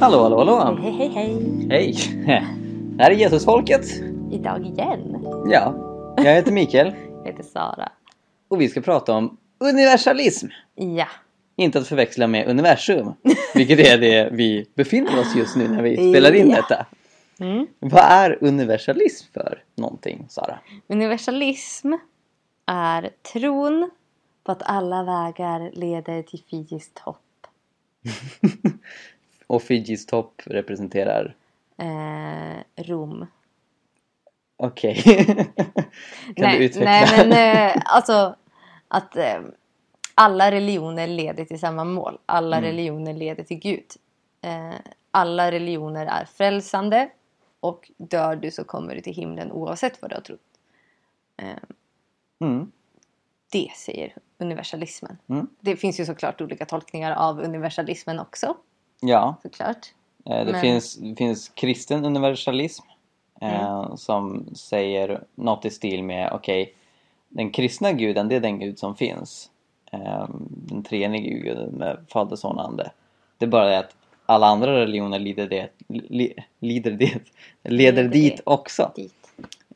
Hallå, hallå, hallå! Hej, hej, hej! Hej! Det här är Jesusfolket. Idag igen. Ja, jag heter Mikael Jag heter Sara. och vi ska prata om universalism. Ja. Inte att förväxla med universum, vilket är det vi befinner oss just nu när vi spelar in Ja. detta. Mm. Vad är universalism för någonting, Sara? Universalism är tron på att alla vägar leder till Fijis topp. Och Fijis topp representerar... Eh, Rom. Okej. kan nej, du utveckla? nej, men eh, alltså att eh, alla religioner leder till samma mål. Alla Mm. religioner leder till Gud. Eh, alla religioner är frälsande och dör du så kommer du till himlen oavsett vad du har trott. Eh, Mm. det säger universalismen. Mm. Det finns ju såklart olika tolkningar av universalismen också. Ja, Såklart. Eh, Det, Men- finns, det finns kristen universalism eh, Mm. som säger något i stil med okej, den kristna guden det är den gud som finns. Eh, den treenige guden med Fader, Son och Ande. Det är bara det att alla andra religioner lider det, li, lider det, leder Leder dit det. också. Dit.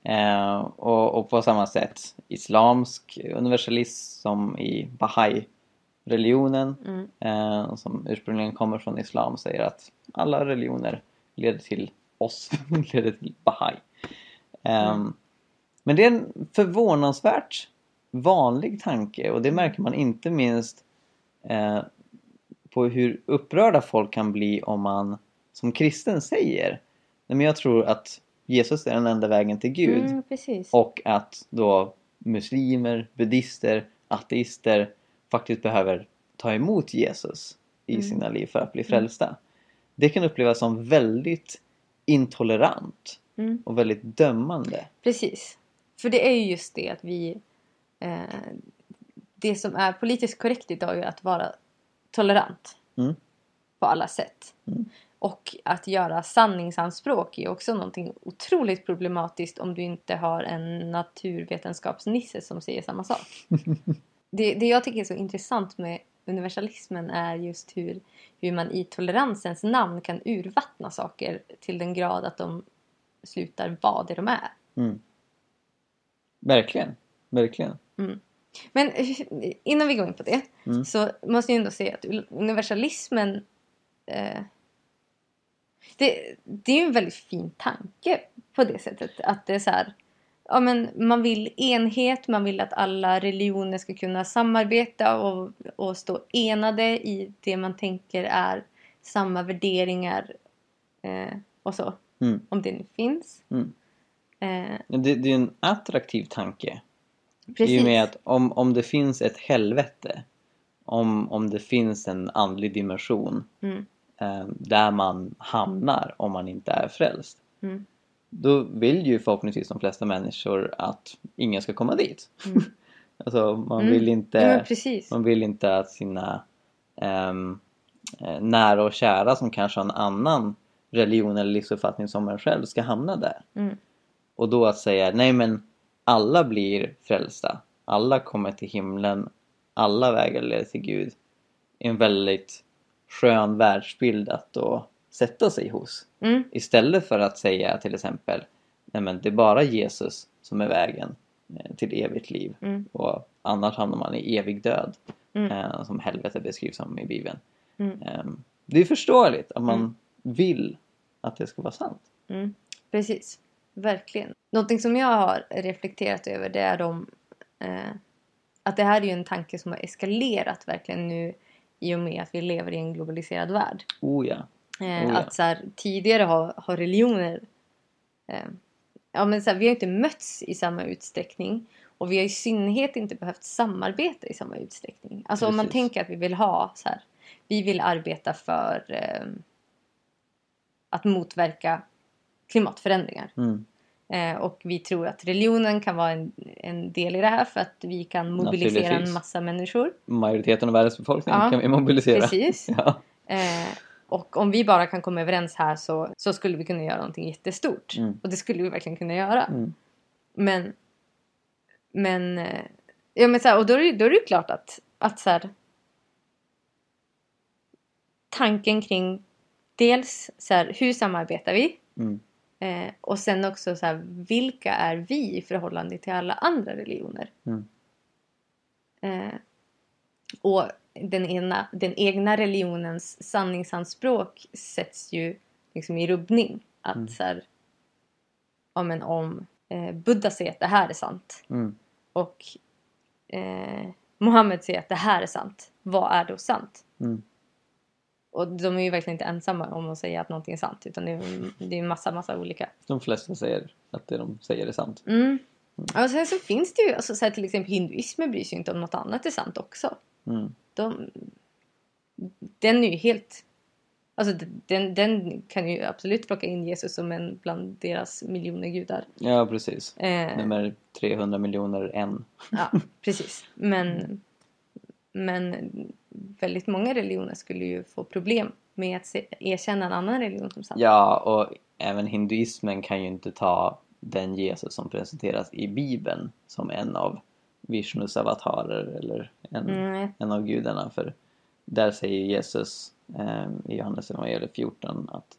Eh, och, och på samma sätt islamsk universalism som i Bahai-religionen Mm. eh, som ursprungligen kommer från islam säger att alla religioner leder till oss, leder till Bahai. Ehm, Mm. Men det är en förvånansvärt vanlig tanke och det märker man inte minst eh, på hur upprörda folk kan bli om man som kristen säger Nej, men jag tror att Jesus är den enda vägen till Gud Mm, och att då muslimer, buddister, ateister faktiskt behöver ta emot Jesus i Mm. sina liv för att bli frälsta. Det kan upplevas som väldigt intolerant Mm, och väldigt dömande. precis. För det är ju just det att vi... Eh, det som är politiskt korrekt idag är att vara tolerant. Mm. På alla sätt. Mm. Och att göra sanningsanspråk är också någonting otroligt problematiskt om du inte har en naturvetenskapsnisse som säger samma sak. det, det jag tycker är så intressant med universalismen är just hur, hur man i toleransens namn kan urvattna saker till den grad att de slutar vara det de är. Mm. Verkligen, verkligen. Men eh, innan vi går in på det Mm. så måste jag ändå säga att universalismen eh, det, det är ju en väldigt fin tanke på det sättet att det är så här ja, men man vill enhet, man vill att alla religioner ska kunna samarbeta och, och stå enade i det man tänker är samma värderingar eh, och så. Mm. Om det nu finns. Mm. Eh, Det, det är en attraktiv tanke. I precis. och med att om, om det finns ett helvete, om, om det finns en andlig dimension Mm, eh, där man hamnar om man inte är frälst. Då vill ju förhoppningsvis de flesta människor att ingen ska komma dit. Mm. alltså man Mm. vill ja, inte precis. man vill inte att sina eh, nära och kära som kanske har en annan religion eller livsuppfattning som en själv ska hamna där. Mm, Och då att säga nej men alla blir frälsta. Alla kommer till himlen. Alla vägar leder till Gud. är en väldigt skön världsbild att då sätta sig hos. mm, Istället för att säga till exempel nej men det är bara Jesus som är vägen eh, till evigt liv. mm, Och annars hamnar man i evig död. mm, Eh, som helvetet beskrivs som i Bibeln. mm. Ehm, det är förståeligt att man Mm. vill att det ska vara sant. Mm, precis, verkligen. Någonting som jag har reflekterat över det är de, eh, att det här är ju en tanke som har eskalerat verkligen nu i och med att vi lever i en globaliserad värld. Oh ja. Eh, Oh ja. Att så här, tidigare har, har religioner eh, ja, men så här, vi har inte mötts i samma utsträckning och vi har i synnerhet inte behövt samarbeta i samma utsträckning. Alltså om man Precis. tänker att vi vill ha så här, vi vill arbeta för eh, att motverka klimatförändringar. Mm. Eh, och vi tror att religionen kan vara en, en del i det här för att vi kan mobilisera en massa människor. Majoriteten av världens befolkning Ja, kan vi mobilisera. Precis. Ja. Eh, och om vi bara kan komma överens här så, så skulle vi kunna göra någonting jättestort. Mm. Och det skulle vi verkligen kunna göra. Mm. Men, men, eh, ja, men så här, och då är, det, då är det ju klart att, att så här, tanken kring dels så här, hur samarbetar vi? Mm. Eh, och sen också så här, vilka är vi i förhållande till alla andra religioner? Mm. Eh, och den, ena, den egna religionens sanningsanspråk sätts ju liksom i rubbning. Att Mm. så här, ja, men om eh, Buddha säger att det här är sant Mm. och eh, Mohammed säger att det här är sant. Vad är då sant? Mm. Och de är ju verkligen inte ensamma om att säga att någonting är sant. Utan det är, det är massa, massa olika. De flesta säger att det de säger är sant. Mm. Och sen så finns det ju, alltså, så här, till exempel hinduismen bryr sig inte om något annat är sant också. Mm. De, den är ju helt... Alltså den, den kan ju absolut plocka in Jesus som en bland deras miljoner gudar. Ja, precis. Eh, Nummer 300 miljoner en. ja, precis. Men, men väldigt många religioner skulle ju få problem med att se, erkänna en annan religion som sann. Ja, och även hinduismen kan ju inte ta den Jesus som presenteras i Bibeln som en av Vishnus avatarer eller en, Mm, en av gudarna. För där säger Jesus eh, i Johannes evangeliet 14 att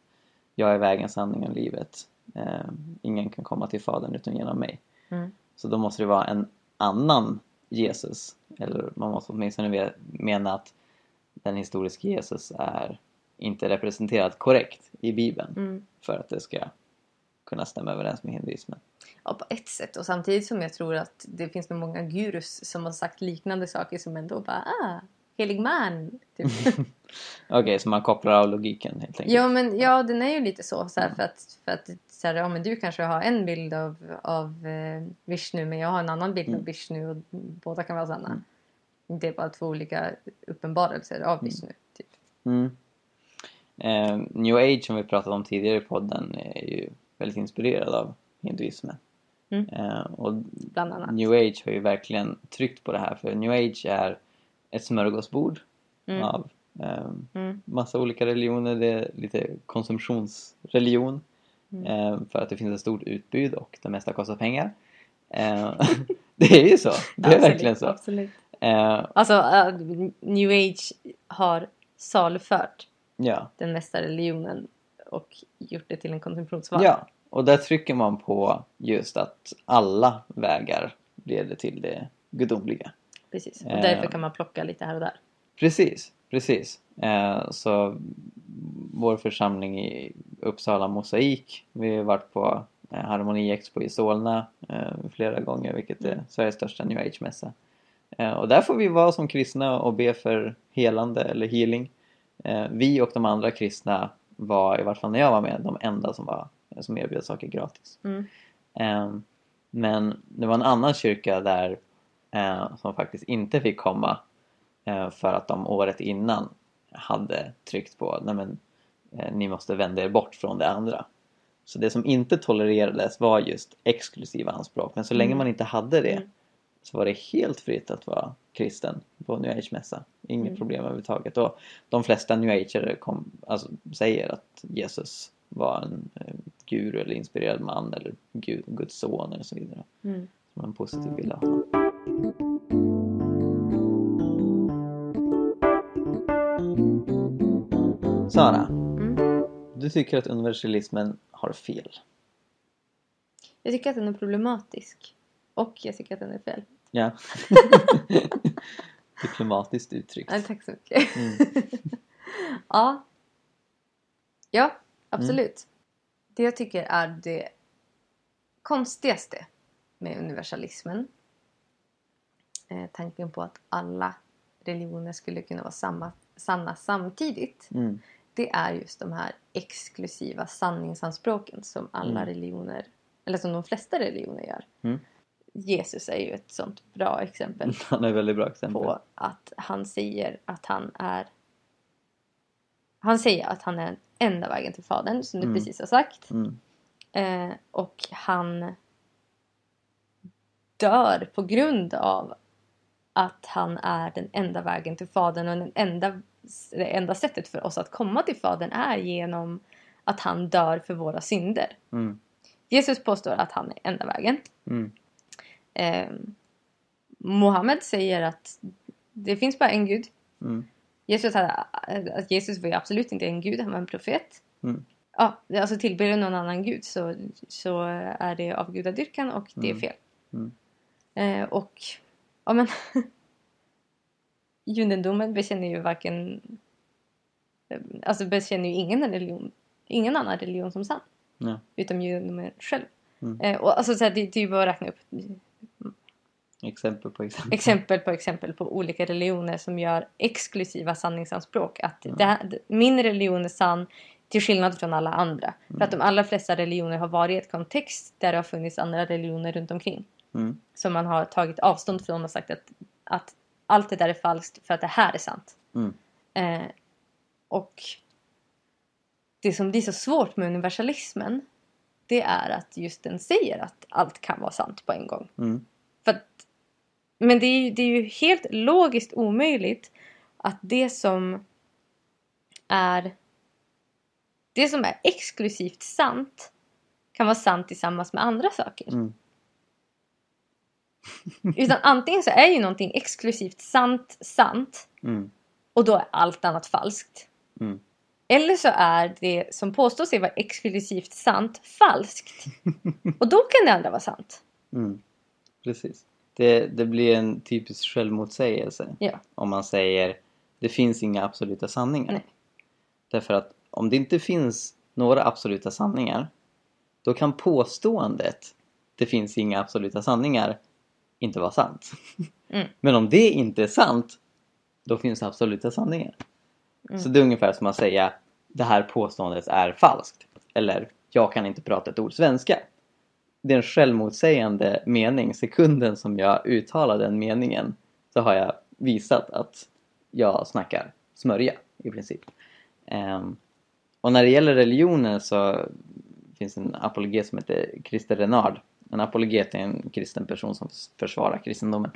jag är vägen, sanningen och livet. Eh, ingen kan komma till Fadern utan genom mig. mm, Så då måste det vara en annan Jesus. Eller man måste åtminstone mena att den historiska Jesus är inte representerad korrekt i Bibeln mm. för att det ska kunna stämma överens med hinduismen. Ja, på ett sätt. Och samtidigt som jag tror att det finns nog många gurus som har sagt liknande saker som ändå bara ah, helig man. Typ. Okej, så man kopplar av logiken helt enkelt. ja, men ja, den är ju lite så. så här, för att, för att så här, ja, men du kanske har en bild av, av eh, Vishnu men jag har en annan bild av Mm. Vishnu och båda kan vara sanna. Mm. Det är bara två olika uppenbarelser av Vishnu. Typ. Mm. Eh, New Age som vi pratade om tidigare i podden är ju väldigt inspirerad av hinduismen. Mm. Eh, och Bland annat. New Age har ju verkligen tryckt på det här för New Age är ett smörgåsbord Mm. av eh, Mm. massa olika religioner. Det är lite konsumtionsreligion Mm. eh, för att det finns ett stort utbud och det mesta kostar pengar. Eh, det är ju så. Det är Absolut, verkligen så. Absolut. Eh, Alltså, äh, New Age har salufört ja. den mesta religionen och gjort det till en konsumtionsvara. ja, och där trycker man på just att alla vägar leder till det gudomliga. Precis. Och Eh. därför kan man plocka lite här och där. Precis, precis. Eh, så vår församling i Uppsala Mosaik, vi har varit på eh, Harmoni Expo i Solna flera gånger, vilket är Mm. Sveriges största new age-mässa. Och där får vi vara som kristna och be för helande eller healing. Vi och de andra kristna var, i vart fall när jag var med, de enda som, var, som erbjöd saker gratis. Mm. Eh, men det var en annan kyrka där eh, som faktiskt inte fick komma eh, för att de året innan hade tryckt på nej men, eh, ni måste vända er bort från det andra. Så det som inte tolererades var just exklusiva anspråk. Men så länge Mm. man inte hade det Mm. så var det helt fritt att vara kristen på New Age-mässa. Inget Mm. problem överhuvudtaget. Och de flesta New Ageare kom, alltså, säger att Jesus var en eh, guru eller inspirerad man eller Gud, Guds son eller så vidare. Mm. Som en positiv bild av honom. Sara, Mm. du tycker att universalismen har fel. Jag tycker att den är problematisk. Och jag tycker att den är fel. Ja. Diplomatiskt uttryckt. Ja, tack så mycket. Mm. ja. Ja, absolut. Det jag tycker är det konstigaste med universalismen. Eh, tanken på att alla religioner skulle kunna vara samma, sanna samtidigt. Mm. Det är just de här exklusiva sanningsanspråken som alla Mm. religioner, eller som de flesta religioner gör. Mm. Jesus är ju ett sånt bra exempel Han är ett väldigt bra exempel. på att han säger att han är han säger att han är enda vägen till Fadern som du Mm. precis har sagt. Mm. Eh, och han dör på grund av att han är den enda vägen till Fadern och den enda, det enda sättet för oss att komma till Fadern är genom att han dör för våra synder. Mm. Jesus påstår att han är enda vägen. Mm. Eh, Mohammed säger att det finns bara en gud. Mm. Jesus, hade, att Jesus var ju absolut inte en gud, han var en profet. Mm. Ja, alltså tillber du någon annan gud så, så är det avgudadyrkan och det är Mm. fel. Mm. Eh, och ja men judendomen bekänner ju varken eh, alltså bekänner ju ingen religion ingen annan religion som sann Ja. utom judendomen själv. Mm. Eh, och alltså så här, det, det är ju bara att räkna upp Exempel på exempel. exempel på exempel på olika religioner som gör exklusiva sanningsanspråk. Att Mm. det här, min religion är sann till skillnad från alla andra. För Mm. att de allra flesta religioner har varit i ett kontext där det har funnits andra religioner runt omkring. Mm. Som man har tagit avstånd från och sagt att, att allt det där är falskt för att det här är sant. Mm. Eh, och det som blir så svårt med universalismen det är att just den säger att allt kan vara sant på en gång. Mm. För att, men det är, ju, det är ju helt logiskt omöjligt att det som är det som är exklusivt sant kan vara sant tillsammans med andra saker. Mm. Utan antingen så är ju någonting exklusivt sant sant Mm. och då är allt annat falskt. Mm. Eller så är det som påstås sig vara exklusivt sant falskt. Och då kan det andra vara sant. Mm. Precis. Det, det blir en typisk självmotsägelse Ja. om man säger det finns inga absoluta sanningar. Nej. Därför att om det inte finns några absoluta sanningar då kan påståendet det finns inga absoluta sanningar inte vara sant. Mm. Men om det inte är sant då finns det absoluta sanningar. Mm. Så det är ungefär som att säga det här påståendet är falskt. Eller jag kan inte prata ett ord svenska. Det är en självmotsägande mening. Sekunden som jag uttalar den meningen så har jag visat att jag snackar smörja i princip. Um, och när det gäller religioner så finns en apologet som heter Christer Renard. En apologet är en kristen person som försvarar kristendomen.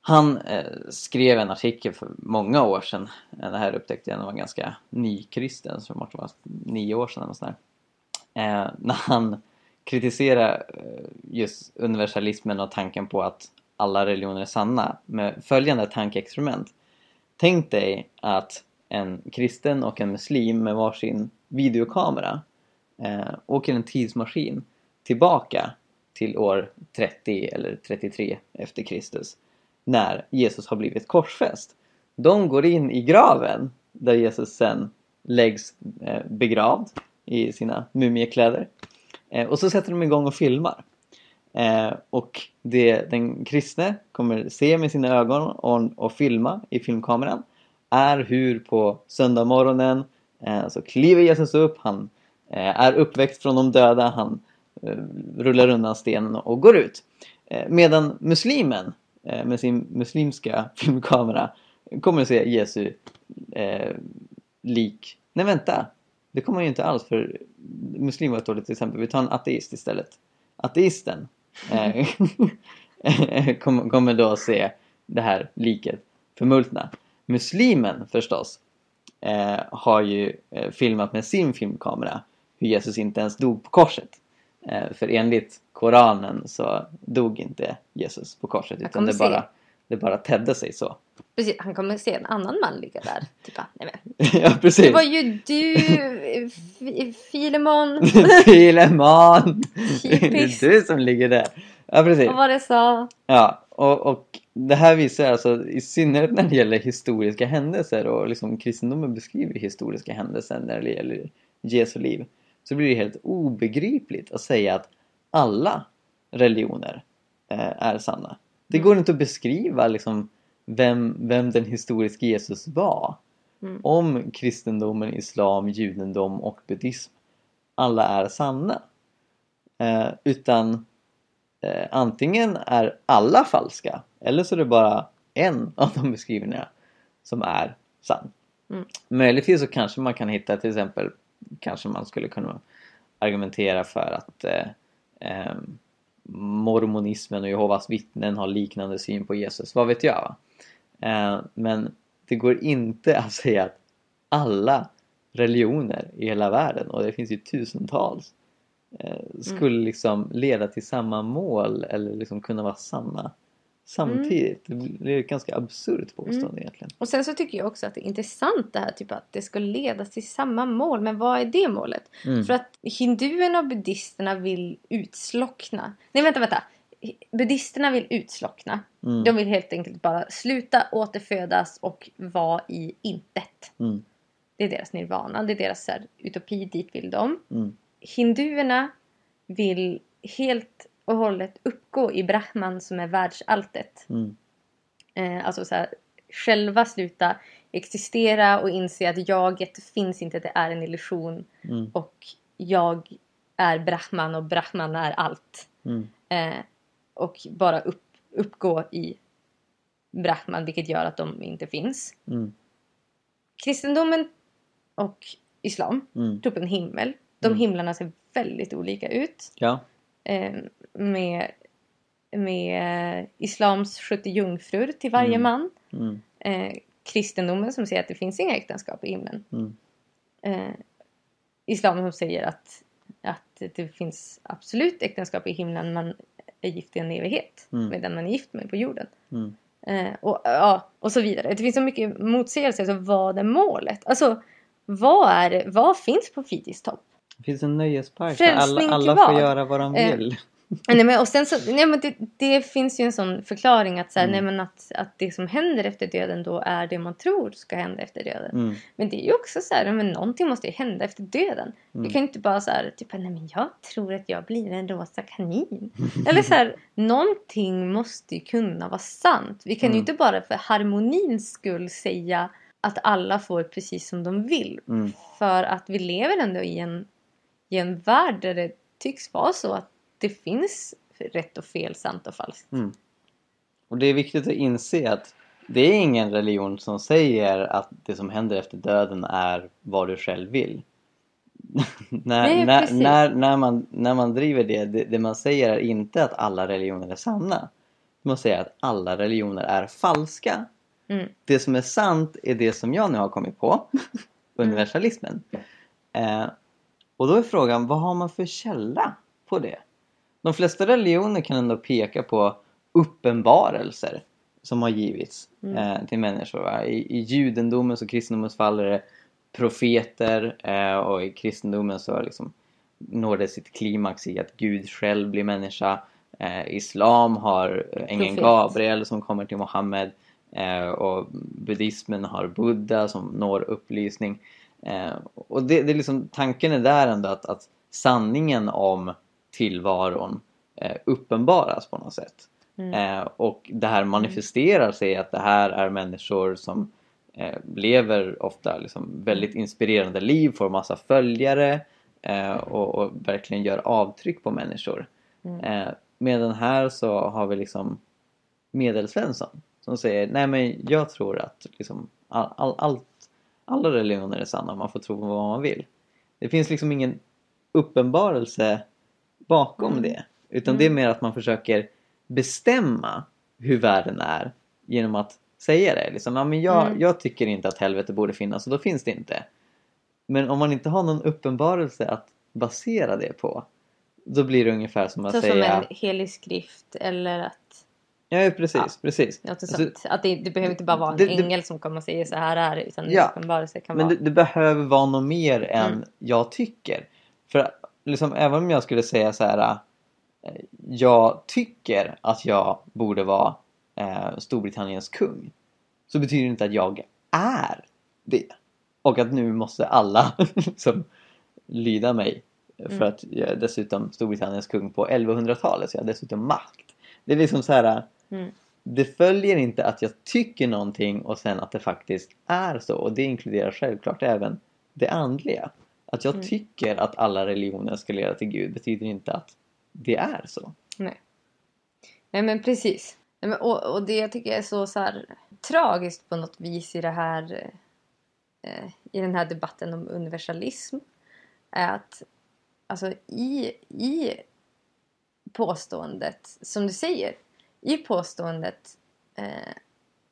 Han eh, skrev en artikel för många år sedan. Eh, det här upptäckte jag när jag var ganska nykristen, så det måste vara nio år sedan eller sådär. Eh, när han kritisera eh, just universalismen och tanken på att alla religioner är sanna med följande tankeexperiment. Tänk dig att en kristen och en muslim med varsin videokamera eh, åker en tidsmaskin tillbaka till år 30 eller 33 efter Kristus när Jesus har blivit korsfäst. De går in i graven där Jesus sen läggs eh, begravd i sina mumiekläder. Eh, och så sätter de igång och filmar. Eh, och det den kristne kommer se med sina ögon och, och filma i filmkameran är hur på söndagmorgonen eh, så kliver Jesus upp, han eh, är uppväckt från de döda, han eh, rullar undan stenen och går ut. Eh, medan muslimen eh, med sin muslimska filmkamera kommer att se Jesu eh, lik. Nej vänta, det kommer ju inte alls för muslim var ett dåligt exempel. Vi tar en ateist istället. Ateisten eh, kommer, kommer då att se det här liket förmultna. Muslimen förstås eh, har ju eh, filmat med sin filmkamera hur Jesus inte ens dog på korset. Eh, för enligt Koranen så dog inte Jesus på korset utan det se. Det bara tedde sig så. Precis, han kommer se en annan man ligga där. Typ, nej men. ja precis! Det var ju du, Fi- Filemon. Filemon! Det är du som ligger där. Ja precis. Vad var det sa? Ja, och, och det här visar alltså i synnerhet när det gäller historiska händelser och liksom kristendomen beskriver historiska händelser när det gäller Jesu liv. Så blir det helt obegripligt att säga att alla religioner eh, är sanna. Det går inte att beskriva liksom vem, vem den historiska Jesus var. Mm. Om kristendomen, islam, judendom och buddhism alla är sanna. Eh, utan eh, antingen är alla falska eller så är det bara en av de beskrivningarna som är sann. Mm. Möjligtvis så kanske man kan hitta till exempel kanske man skulle kunna argumentera för att eh, eh, mormonismen och Jehovas vittnen har liknande syn på Jesus. Vad vet jag? Va? Eh, men det går inte att säga att alla religioner i hela världen, och det finns ju tusentals, eh, skulle liksom leda till samma mål eller liksom kunna vara sanna samtidigt. Det blir ett ganska absurt påstående Mm. egentligen. Och sen så tycker jag också att det är intressant det här typ att det ska leda till samma mål. Men vad är det målet? Mm. För att hinduerna och buddhisterna vill utslockna. Nej vänta, vänta. Buddhisterna vill utslockna. Mm. De vill helt enkelt bara sluta återfödas och vara i intet. Mm. Det är deras nirvana, det är deras här, utopi, dit vill de. Mm. Hinduerna vill helt och hållet uppgå i Brahman som är världsalltet. Mm. Eh, alltså så här, själva sluta existera och inse att jaget finns inte, det är en illusion. Mm. Och jag är Brahman och Brahman är allt. Mm. Eh, och bara upp, uppgå i Brahman vilket gör att de inte finns. Mm. Kristendomen och Islam Mm. tror på en himmel. De Mm. himlarna ser väldigt olika ut. Ja. Eh, med, med eh, Islams 70 jungfrur till varje Mm. man. Mm. Eh, kristendomen som säger att det finns inga äktenskap i himlen. Mm. Eh, Islam som säger att, att det finns absolut äktenskap i himlen. Man är gift i en evighet Mm. med den man är gift med på jorden. Mm. Och, ja, och så vidare. Det finns så mycket motsägelser. Alltså, vad är målet? Alltså, vad, är, vad finns på Fitistopp? Det finns en nöjespark där alla, alla får göra vad de Eh, vill. Nej, men, och sen så, nej, men det, det finns ju en sån förklaring att, så här, Mm. nej, men att, att det som händer efter döden då är det man tror ska hända efter döden. Mm. Men det är ju också så här, men någonting måste ju hända efter döden. Mm. Du kan ju inte bara så här, typ, nej men jag tror att jag blir en rosa kanin. Eller så här, någonting måste ju kunna vara sant. Vi kan ju Mm. inte bara för harmonins skull säga att alla får precis som de vill. Mm. För att vi lever ändå i en, i en värld där det tycks vara så att det finns rätt och fel, sant och falskt. Mm. Och det är viktigt att inse att det är ingen religion som säger att det som händer efter döden är vad du själv vill. när, Nej, när, när, när, man, när man driver det, det, det man säger är inte att alla religioner är sanna. Man säger att alla religioner är falska. Mm. Det som är sant är det som jag nu har kommit på, universalismen. Eh, och då är frågan, vad har man för källa på det? De flesta religioner kan ändå peka på uppenbarelser som har givits Mm. eh, till människor. Va? I, I judendomens och kristendomens fall är det profeter eh, och i kristendomen så liksom når det sitt klimax i att Gud själv blir människa. Eh, Islam har eh, ängeln. Gabriel som kommer till Mohammed eh, och buddhismen har Buddha som når upplysning. Eh, och det, det är liksom, tanken är där ändå att, att sanningen om tillvaron eh, uppenbaras på något sätt. Mm. Eh, och det här manifesterar sig att det här är människor som eh, lever ofta liksom väldigt inspirerande liv, får massa följare eh, och, och verkligen gör avtryck på människor. Mm. Eh, medan här så har vi liksom Medelsvensson som säger nej men jag tror att liksom all, all, allt, alla religioner är sanna, man får tro på vad man vill. Det finns liksom ingen uppenbarelse bakom Mm. det. Utan Mm. det är mer att man försöker bestämma hur världen är genom att säga det. Liksom, ja, men jag, Mm. jag tycker inte att helvete borde finnas och då finns det inte. Men om man inte har någon uppenbarelse att basera det på då blir det ungefär som att Så som säga... en helig skrift eller att Ja, precis, Ja. precis. Något Alltså. Att det, det behöver inte bara vara en Det- det- ängel som kommer och säger så här är. Utan Ja. en uppenbarelse kan Men vara... det, det behöver vara något mer än Mm. jag tycker. För liksom, även om jag skulle säga så här. eh, Jag tycker att jag borde vara eh, Storbritanniens kung. Så betyder det inte att jag är det. Och att nu måste alla liksom, lyda mig. För Mm. att jag är dessutom Storbritanniens kung på 1100-talet. Så jag har dessutom makt. Det är liksom så här. Mm. Det följer inte att jag tycker någonting och sen att det faktiskt är så. Och det inkluderar självklart även det andliga. Att jag Mm. tycker att alla religioner ska leda till Gud betyder inte att det är så. Nej. Nej men precis. Nej, men, och, och det jag tycker är så, så här, tragiskt på något vis i det här eh, i den här debatten om universalism är att alltså i, i påståendet, som du säger, i påståendet eh,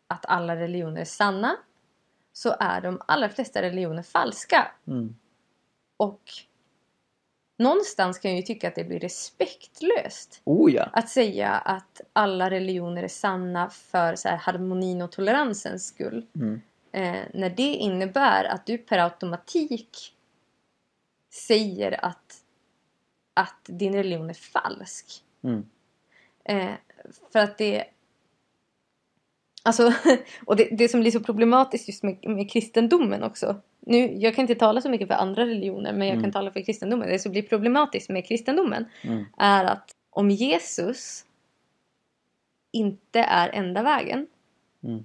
att alla religioner är sanna så är de allra flesta religioner falska. Mm. Och någonstans kan jag ju tycka att det blir respektlöst Oh ja! att säga att alla religioner är sanna för så här, harmonin och toleransens skull. Mm. Eh, när det innebär att du per automatik säger att, att din religion är falsk. Mm. Eh, för att det... Alltså, och det, det som blir så problematiskt just med, med kristendomen också. Nu, jag kan inte tala så mycket för andra religioner men jag Mm. kan tala för kristendomen. Det som blir problematiskt med kristendomen Mm. är att om Jesus inte är enda vägen, Mm.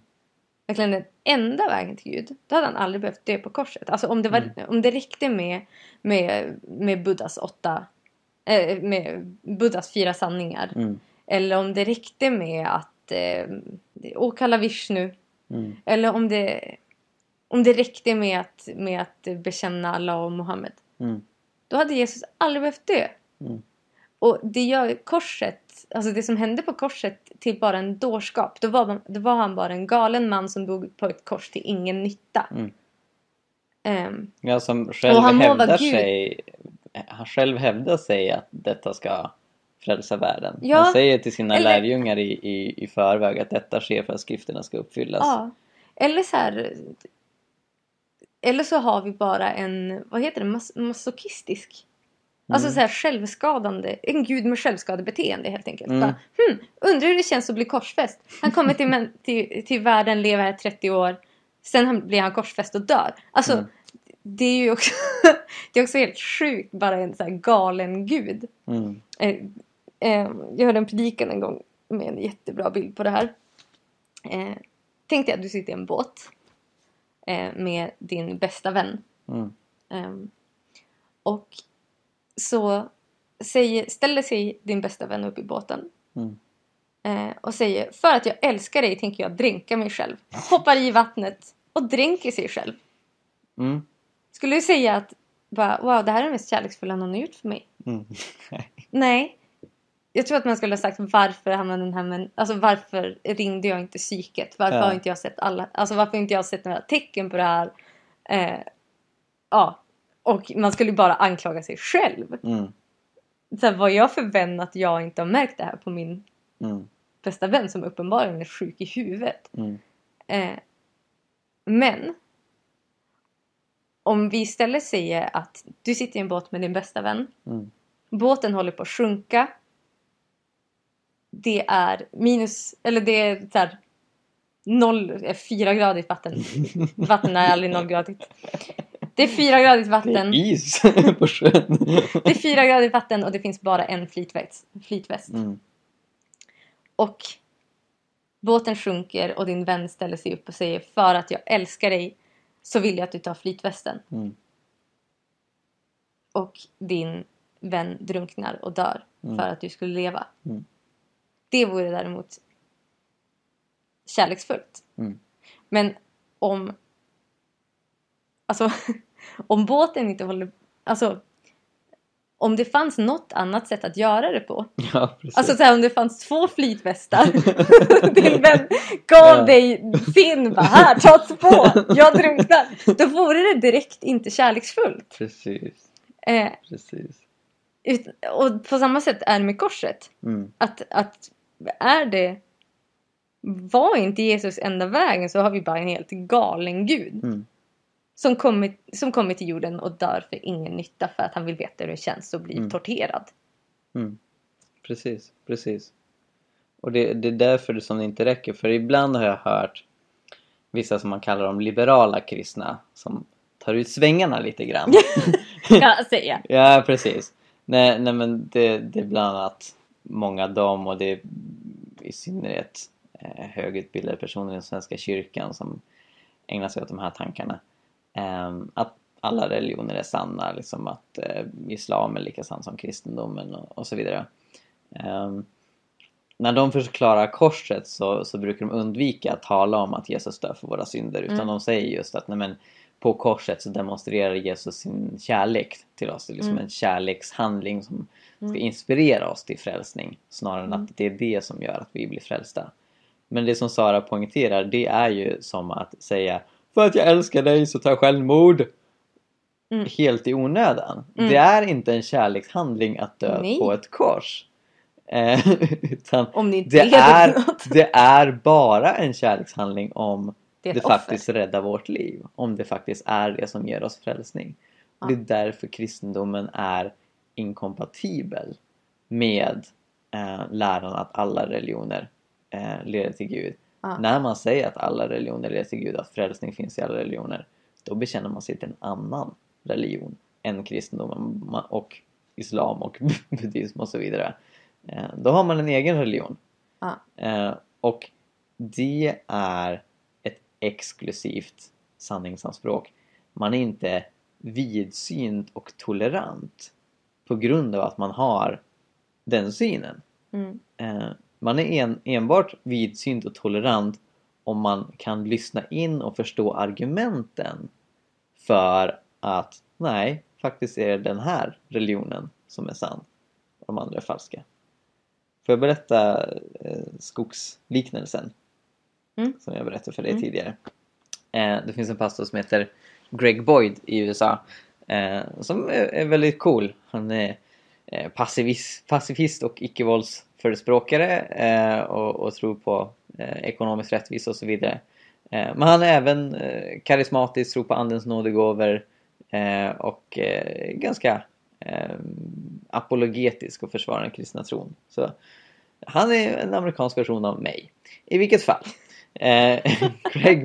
verkligen den enda vägen till Gud, då hade han aldrig behövt dö på korset. Alltså om det, var, om det räckte med, med, med Buddhas åtta, eh, med Buddhas fyra sanningar, Mm. Eller om det räckte med att eh, åkalla Vishnu, Mm. eller om det, om det räckte med att, med att bekänna Allah och Muhammed, Mm. då hade Jesus aldrig behövt dö. Mm. Och det gör korset, alltså det som hände på korset till bara en dårskap. Då var, man, då var han bara en galen man som dog på ett kors till ingen nytta. Ehm, Ja, som själv hävdar sig Han själv hävdar sig att detta ska frälsa världen. Ja, Han säger till sina eller- lärjungar i, i, i förväg att detta sker för att skrifterna ska uppfyllas. ja. Eller så här... Eller så har vi bara en, vad heter det, mas- masochistisk. Alltså Mm. så här självskadande, en gud med självskadebeteende helt enkelt. Mm. Bara, hmm, undrar hur det känns att bli korsfäst. Han kommer till, till, till världen, lever här 30 år. Sen han- blir han korsfäst och dör. Alltså, Mm. det är ju också, det är också helt sjukt, bara en så galen gud. Mm. Eh, eh, jag hörde en predikan en gång med en jättebra bild på det här. Eh, tänk dig att du sitter i en båt eh, med din bästa vän. Mm. Ehm, och så säger, ställer sig din bästa vän upp i båten Mm. eh, och säger för att jag älskar dig tänker jag dränka mig själv. Hoppar i vattnet och dränker sig själv. Mm. Skulle du säga att bara, wow, det här är det mest kärleksfulla någon har gjort för mig? Mm. Nej. Jag tror att man skulle ha sagt varför hamnade den här men alltså varför ringde jag inte psyket? Varför Ja. har inte jag sett alla, alltså varför har inte jag sett några tecken på det här? Eh, ja. Och man skulle bara anklaga sig själv. Mm. Så här, vad jag för vän att jag inte har märkt det här på min Mm. bästa vän som uppenbarligen är sjuk i huvudet. Mm. Eh, men om vi istället säger att du sitter i en båt med din bästa vän. Mm. Båten håller på att sjunka. Det är minus, eller det är så här noll, eh, fyragradigt vatten. Vatten är aldrig nollgradigt. Det är fyragradigt Det vatten. är is på sjön. Det är fyragradigt vatten och det finns bara en flytväst. flytväst. Mm. Och båten sjunker och din vän ställer sig upp och säger för att jag älskar dig så vill jag att du tar flytvästen. Mm. Och din vän drunknar och dör Mm. för att du skulle leva. Det vore däremot kärleksfullt. Mm. Men om alltså om båten inte håller alltså om det fanns något annat sätt att göra det på. Ja. Alltså så här, om det fanns två flytvästar. Din vän gav Ja. dig sin. Bara, här, ta två. Jag drunknar. Då vore det direkt inte kärleksfullt. precis. Eh, Precis. ut, och på samma sätt är det med korset. Mm. Att, att är det... Var inte Jesus enda vägen så har vi bara en helt galen gud. Mm. Som kommer, som kommer till jorden och dör för ingen nytta för att han vill veta hur det känns att bli Mm. torterad. Mm. Precis, precis. Och det, det är därför som det inte räcker. För ibland har jag hört vissa som man kallar de liberala kristna som tar ut svängarna lite grann. Kan jag säga. ja, precis. Nej, nej men det, det är bland annat många av dem och det är i synnerhet eh, högutbildade personer i den Svenska kyrkan som ägnar sig åt de här tankarna. Ehm, att alla religioner är sanna, liksom att eh, islam är lika sann som kristendomen och, så vidare. Ehm, när de förklarar korset så, så brukar de undvika att tala om att Jesus dör för våra synder utan Mm. de säger just att nej, men, på korset så demonstrerar Jesus sin kärlek till oss. Det är liksom Mm. en kärlekshandling som ska Mm. inspirera oss till frälsning snarare än Mm. att det är det som gör att vi blir frälsta. Men det som Sara poängterar det är ju som att säga För att jag älskar dig så tar jag självmord. Mm. helt i onödan. Mm. Det är inte en kärlekshandling att dö Nej. på ett kors. Eh, utan det det är, det är bara en kärlekshandling om Det det faktiskt räddar vårt liv. Om det faktiskt är det som ger oss frälsning. Ja. Det är därför kristendomen är inkompatibel med eh, läran att alla religioner eh, leder till Gud. Ja. När man säger att alla religioner leder till Gud, att frälsning finns i alla religioner, då bekänner man sig till en annan religion än kristendomen Ma- och islam och buddhism och så vidare. Eh, då har man en egen religion. Ja. Eh, och det är ett exklusivt sanningsanspråk. Man är inte vidsynt och tolerant på grund av att man har den synen. Mm. Eh, man är en, enbart vidsynt och tolerant om man kan lyssna in och förstå argumenten för att nej, faktiskt är det den här religionen som är sann och de andra är falska. Får jag berätta eh, skogsliknelsen? Mm. Som jag berättade för dig Mm. tidigare. Eh, det finns en pastor som heter Greg Boyd i USA Eh, som är, är väldigt cool. Han är eh, pacifist, pacifist och icke-våldsförespråkare eh, och, och tror på eh, ekonomisk rättvisa och så vidare. Eh, men han är även eh, karismatisk, tror på andens nådegåvor eh, och eh, ganska eh, apologetisk och försvarar den kristna tron. Så han är en amerikansk version av mig. I vilket fall. Eh,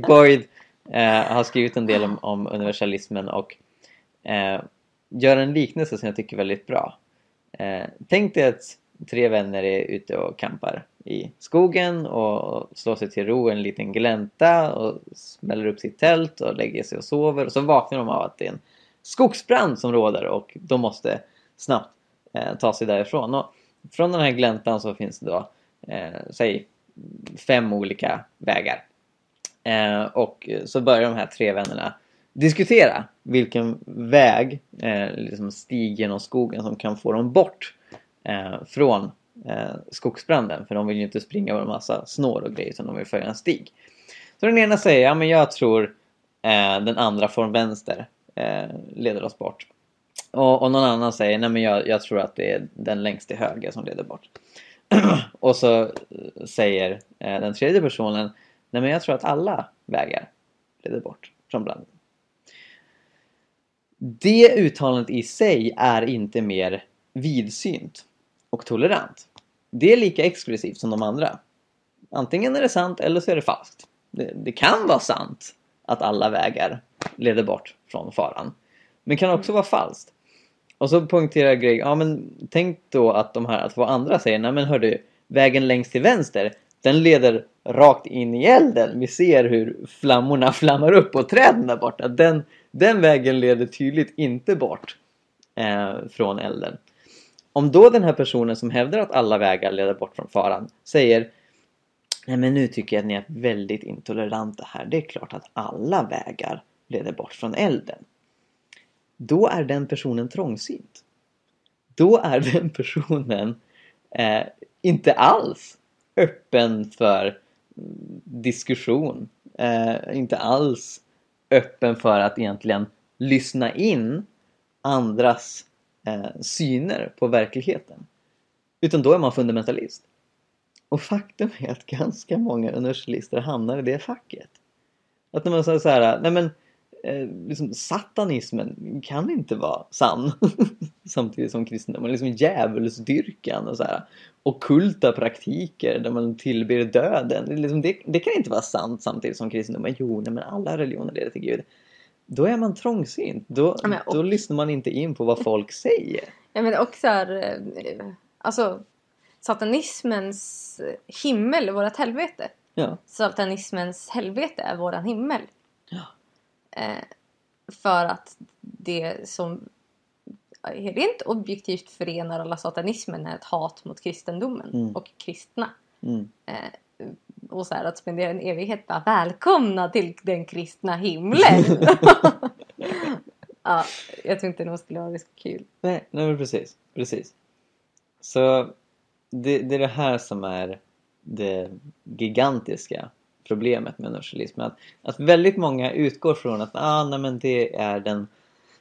Boyd eh, har skrivit en del om, om universalismen och eh, gör en liknelse som jag tycker är väldigt bra. Eh, tänk dig att tre vänner är ute och campar i skogen och slår sig till ro i en liten glänta och smäller upp sitt tält och lägger sig och sover och så vaknar de av att det är en skogsbrand som råder och de måste snabbt eh, ta sig därifrån. Och från den här gläntan så finns det då, eh, säg fem olika vägar. Eh, och så börjar de här tre vännerna diskutera vilken väg, eh, liksom stig genom skogen som kan få dem bort eh, från eh, skogsbranden. För de vill ju inte springa över en massa snår och grejer utan de vill följa en stig. Så den ena säger, ja men jag tror eh, den andra från vänster eh, leder oss bort. Och, och någon annan säger, nej men jag, jag tror att det är den längst till höger som leder bort. och så eh, säger eh, den tredje personen, nej men jag tror att alla vägar leder bort från branden. Det uttalandet i sig är inte mer vidsynt och tolerant. Det är lika exklusivt som de andra. Antingen är det sant eller så är det falskt. Det, det kan vara sant att alla vägar leder bort från faran. Men kan också vara falskt. Och så poängterar Greg, ja men tänk då att de här två andra säger, nej men hördu, vägen längst till vänster, den leder rakt in i elden. Vi ser hur flammorna flammar upp på träden där borta. Den, den vägen leder tydligt inte bort eh, från elden. Om då den här personen som hävdar att alla vägar leder bort från faran säger Nej men nu tycker jag att ni är väldigt intoleranta här. Det är klart att alla vägar leder bort från elden. Då är den personen trångsynt. Då är den personen eh, inte alls öppen för diskussion. Eh, inte alls öppen för att egentligen lyssna in andras eh, syner på verkligheten. Utan då är man fundamentalist. Och faktum är att ganska många universalister hamnar i det facket. Att när man säger så här, nej men eh, liksom, satanismen kan inte vara sann samtidigt som kristendomen. Liksom djävulsdyrkan och så här ockulta praktiker där man tillber döden. Det, är liksom, det, det kan inte vara sant samtidigt som kristendomen. Jo, nej, men alla religioner leder till Gud. Då är man trångsynt. Då, Ja, men och- då lyssnar man inte in på vad folk säger. Ja, men också här, eh, alltså satanismens himmel är vårt helvete. Ja. Satanismens helvete är våran himmel. Eh, för att det som rent objektivt förenar alla satanismen är ett hat mot kristendomen Mm. och kristna. Mm. Eh, och så här att spendera en evighet bara välkomna till den kristna himlen. ja, jag tror inte någon skulle ha det så kul. Nej, nej men precis. precis. Så det, det är det här som är det gigantiska problemet med universalismen. Att, att väldigt många utgår från att ah, nej, men det är den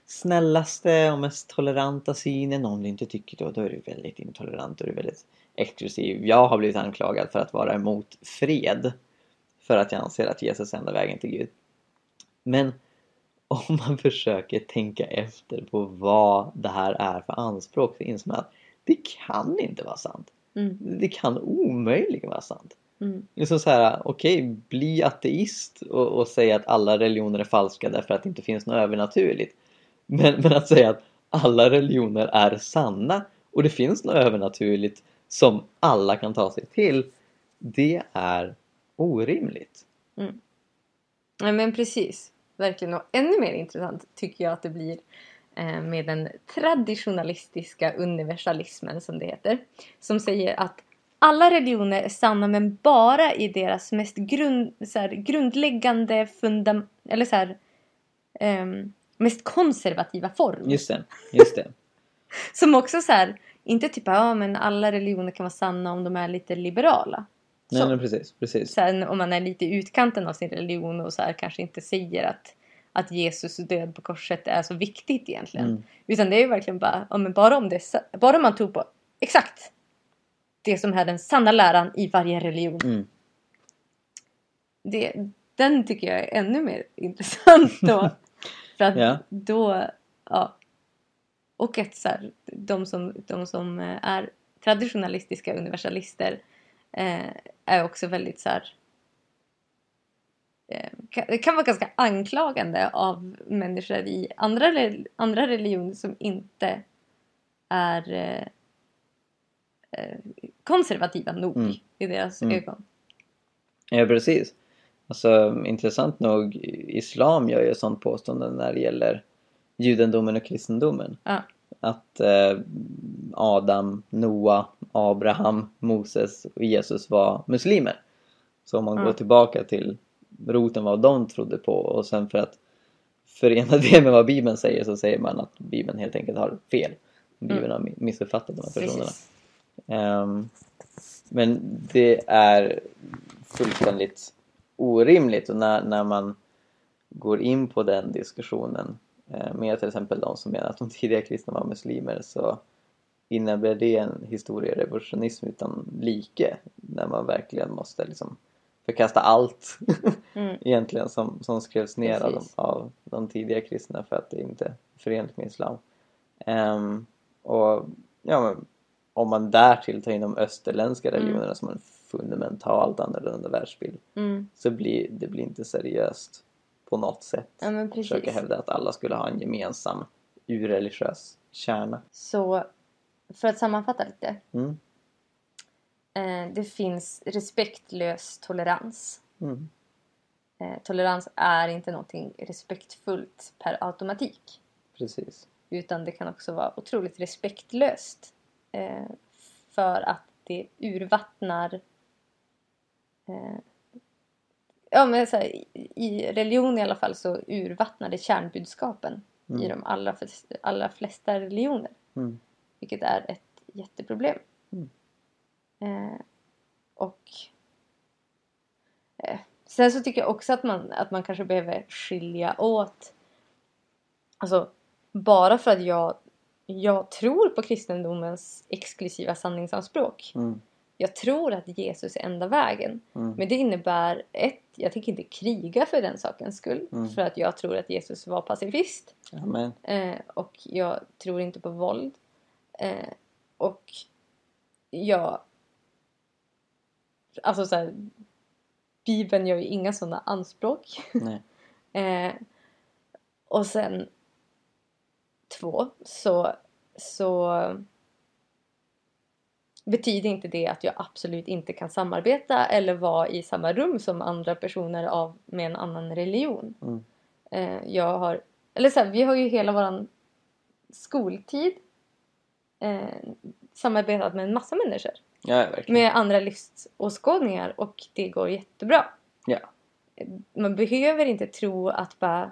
snällaste och mest toleranta synen. Om du inte tycker då, då är du väldigt intolerant och du är väldigt exklusiv. Jag har blivit anklagad för att vara emot fred. För att jag anser att Jesus är enda vägen till Gud. Men om man försöker tänka efter på vad det här är för anspråk så inser man att det kan inte vara sant. Mm. Det kan omöjligen vara sant. Mm. Liksom så här, okej, bli ateist och, och säga att alla religioner är falska därför att det inte finns något övernaturligt. Men, men att säga att alla religioner är sanna och det finns något övernaturligt som alla kan ta sig till, det är orimligt. Ja, men precis. Verkligen. Och ännu mer intressant tycker jag att det blir eh, med den traditionalistiska universalismen som det heter. Som säger att alla religioner är sanna men bara i deras mest grund, så här, grundläggande fundam eller så här, ehm, mest konservativa form. Just det, just det. Som också så här, inte typ ja men alla religioner kan vara sanna om de är lite liberala. Nej, Så. nej precis, precis. Sen om man är lite i utkanten av sin religion och så här, kanske inte säger att, att Jesus död på korset är så viktigt egentligen. Mm. Utan det är ju verkligen bara, ja, men bara om det, bara om man tror på exakt det som är den sanna läran i varje religion. Mm. Det, den tycker jag är ännu mer intressant då. För att Ja. då, ja. Och att så här, de, som, de som eh, är traditionalistiska universalister eh, är också väldigt så här. Eh, kan, det kan vara ganska anklagande av människor i andra, andra religioner som inte är eh, konservativa nog Mm. i deras Mm. ögon. Ja, precis. Alltså, intressant nog, Islam gör ju sånt påstående när det gäller judendomen och kristendomen. Ja. Att eh, Adam, Noa, Abraham, Moses och Jesus var muslimer. Så om man Ja. går tillbaka till roten vad de trodde på och sen för att förena det med vad Bibeln säger så säger man att Bibeln helt enkelt har fel. Bibeln har mi- missuppfattat de här personerna. Mm. Precis. Ehm, men det är fullständigt orimligt och när, när man går in på den diskussionen eh, med till exempel de som menar att de tidiga kristna var muslimer så innebär det en historierevisionism utan like när man verkligen måste liksom förkasta allt Mm. egentligen som, som skrevs ner av de, av de tidiga kristna för att det inte är förenligt med islam. Ehm, och ja, men, om man därtill tar in de österländska Mm. religionerna som en fundamentalt annorlunda världsbild Mm. så blir det blir inte seriöst på något sätt. Ja Försöka hävda att alla skulle ha en gemensam urreligiös kärna. Så för att sammanfatta lite. Mm. Eh, det finns respektlös tolerans. Mm. Eh, tolerans är inte någonting respektfullt per automatik. Precis. Utan det kan också vara otroligt respektlöst. Eh, för att det urvattnar eh, Ja men så här, i- i religion i alla fall så urvattnar det kärnbudskapen i Mm. de allra, flest- allra flesta religioner. Mm. Vilket är ett jätteproblem. Mm. Eh, och eh, sen så tycker jag också att man, att man kanske behöver skilja åt Alltså bara för att jag, jag tror på kristendomens exklusiva sanningsanspråk. Mm. Jag tror att Jesus är enda vägen. Mm. Men det innebär ett, jag tänker inte kriga för den sakens skull. Mm. För att jag tror att Jesus var pacifist. Amen. Eh, och jag tror inte på våld. Eh, och jag... Alltså så här, Bibeln gör ju inga sådana anspråk. Nej. Eh, och sen två, så, så betyder inte det att jag absolut inte kan samarbeta eller vara i samma rum som andra personer av, med en annan religion. Mm. Eh, jag har, eller så här, vi har ju hela våran skoltid eh, samarbetat med en massa människor Ja, med andra livsåskådningar och det går jättebra. Ja. Man behöver inte tro att bara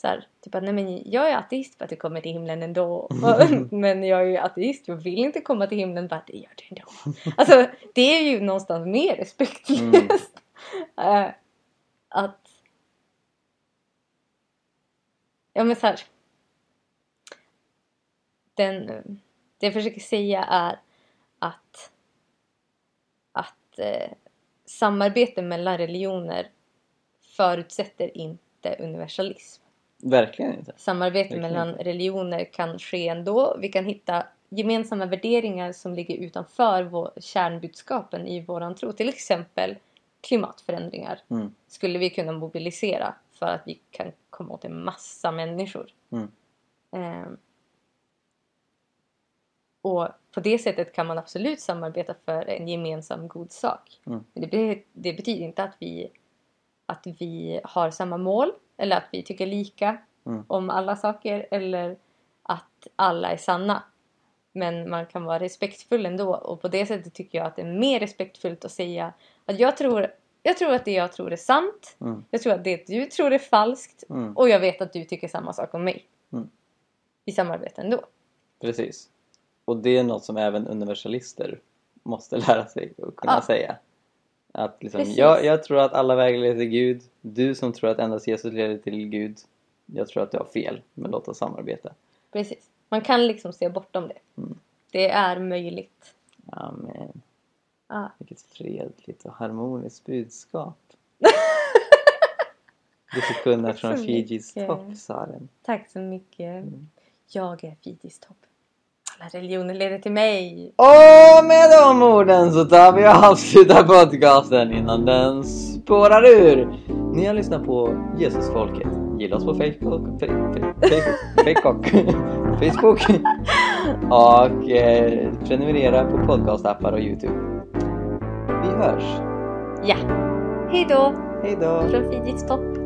så här, typ att nej men jag är ateist för att du kommer till himlen ändå. men jag är ju ateist, jag vill inte komma till himlen. Bara, det gör du ändå. Alltså det är ju någonstans mer respektlöst. Eh, att Ja men så här. den, det jag försöker säga är att, att eh, samarbete mellan religioner förutsätter inte universalism. Verkligen inte. Samarbete Verkligen mellan religioner kan ske ändå. Vi kan hitta gemensamma värderingar som ligger utanför vår, kärnbudskapen i våran tro. Till exempel klimatförändringar Mm. skulle vi kunna mobilisera för att vi kan komma åt en massa människor. Mm. Ehm, och på det sättet kan man absolut samarbeta för en gemensam god sak. Mm. Men det, det betyder inte att vi, att vi har samma mål eller att vi tycker lika Mm. om alla saker eller att alla är sanna. Men man kan vara respektfull ändå och på det sättet tycker jag att det är mer respektfullt att säga att jag tror, jag tror att det jag tror är sant. Mm. Jag tror att det du tror är falskt Mm. och jag vet att du tycker samma sak om mig. Mm. Vi samarbetar ändå. Precis. Och det är något som även universalister måste lära sig och kunna Ja. säga. Att liksom, Precis. jag, jag tror att alla vägar leder till Gud. Du som tror att endast Jesus leder till Gud. Jag tror att du har fel, men låt oss samarbeta. Precis. Man kan liksom se bortom det. Mm. Det är möjligt. Amen. Ja. Vilket fredligt och harmoniskt budskap. Du förkunnar från Fijis topp, Saren. Tack så mycket. Mm. Jag är Fidis topp. Alla religioner leder till mig. Och med de orden så tar vi och avslutar podcasten innan den spårar ur. Ni har lyssnat på Jesusfolket. Gilla oss på Facebook, Facebook, Facebook, och eh, prenumerera på podcastappar och Youtube. Vi hörs. Ja. Hej då Hej då! från Fidis topp.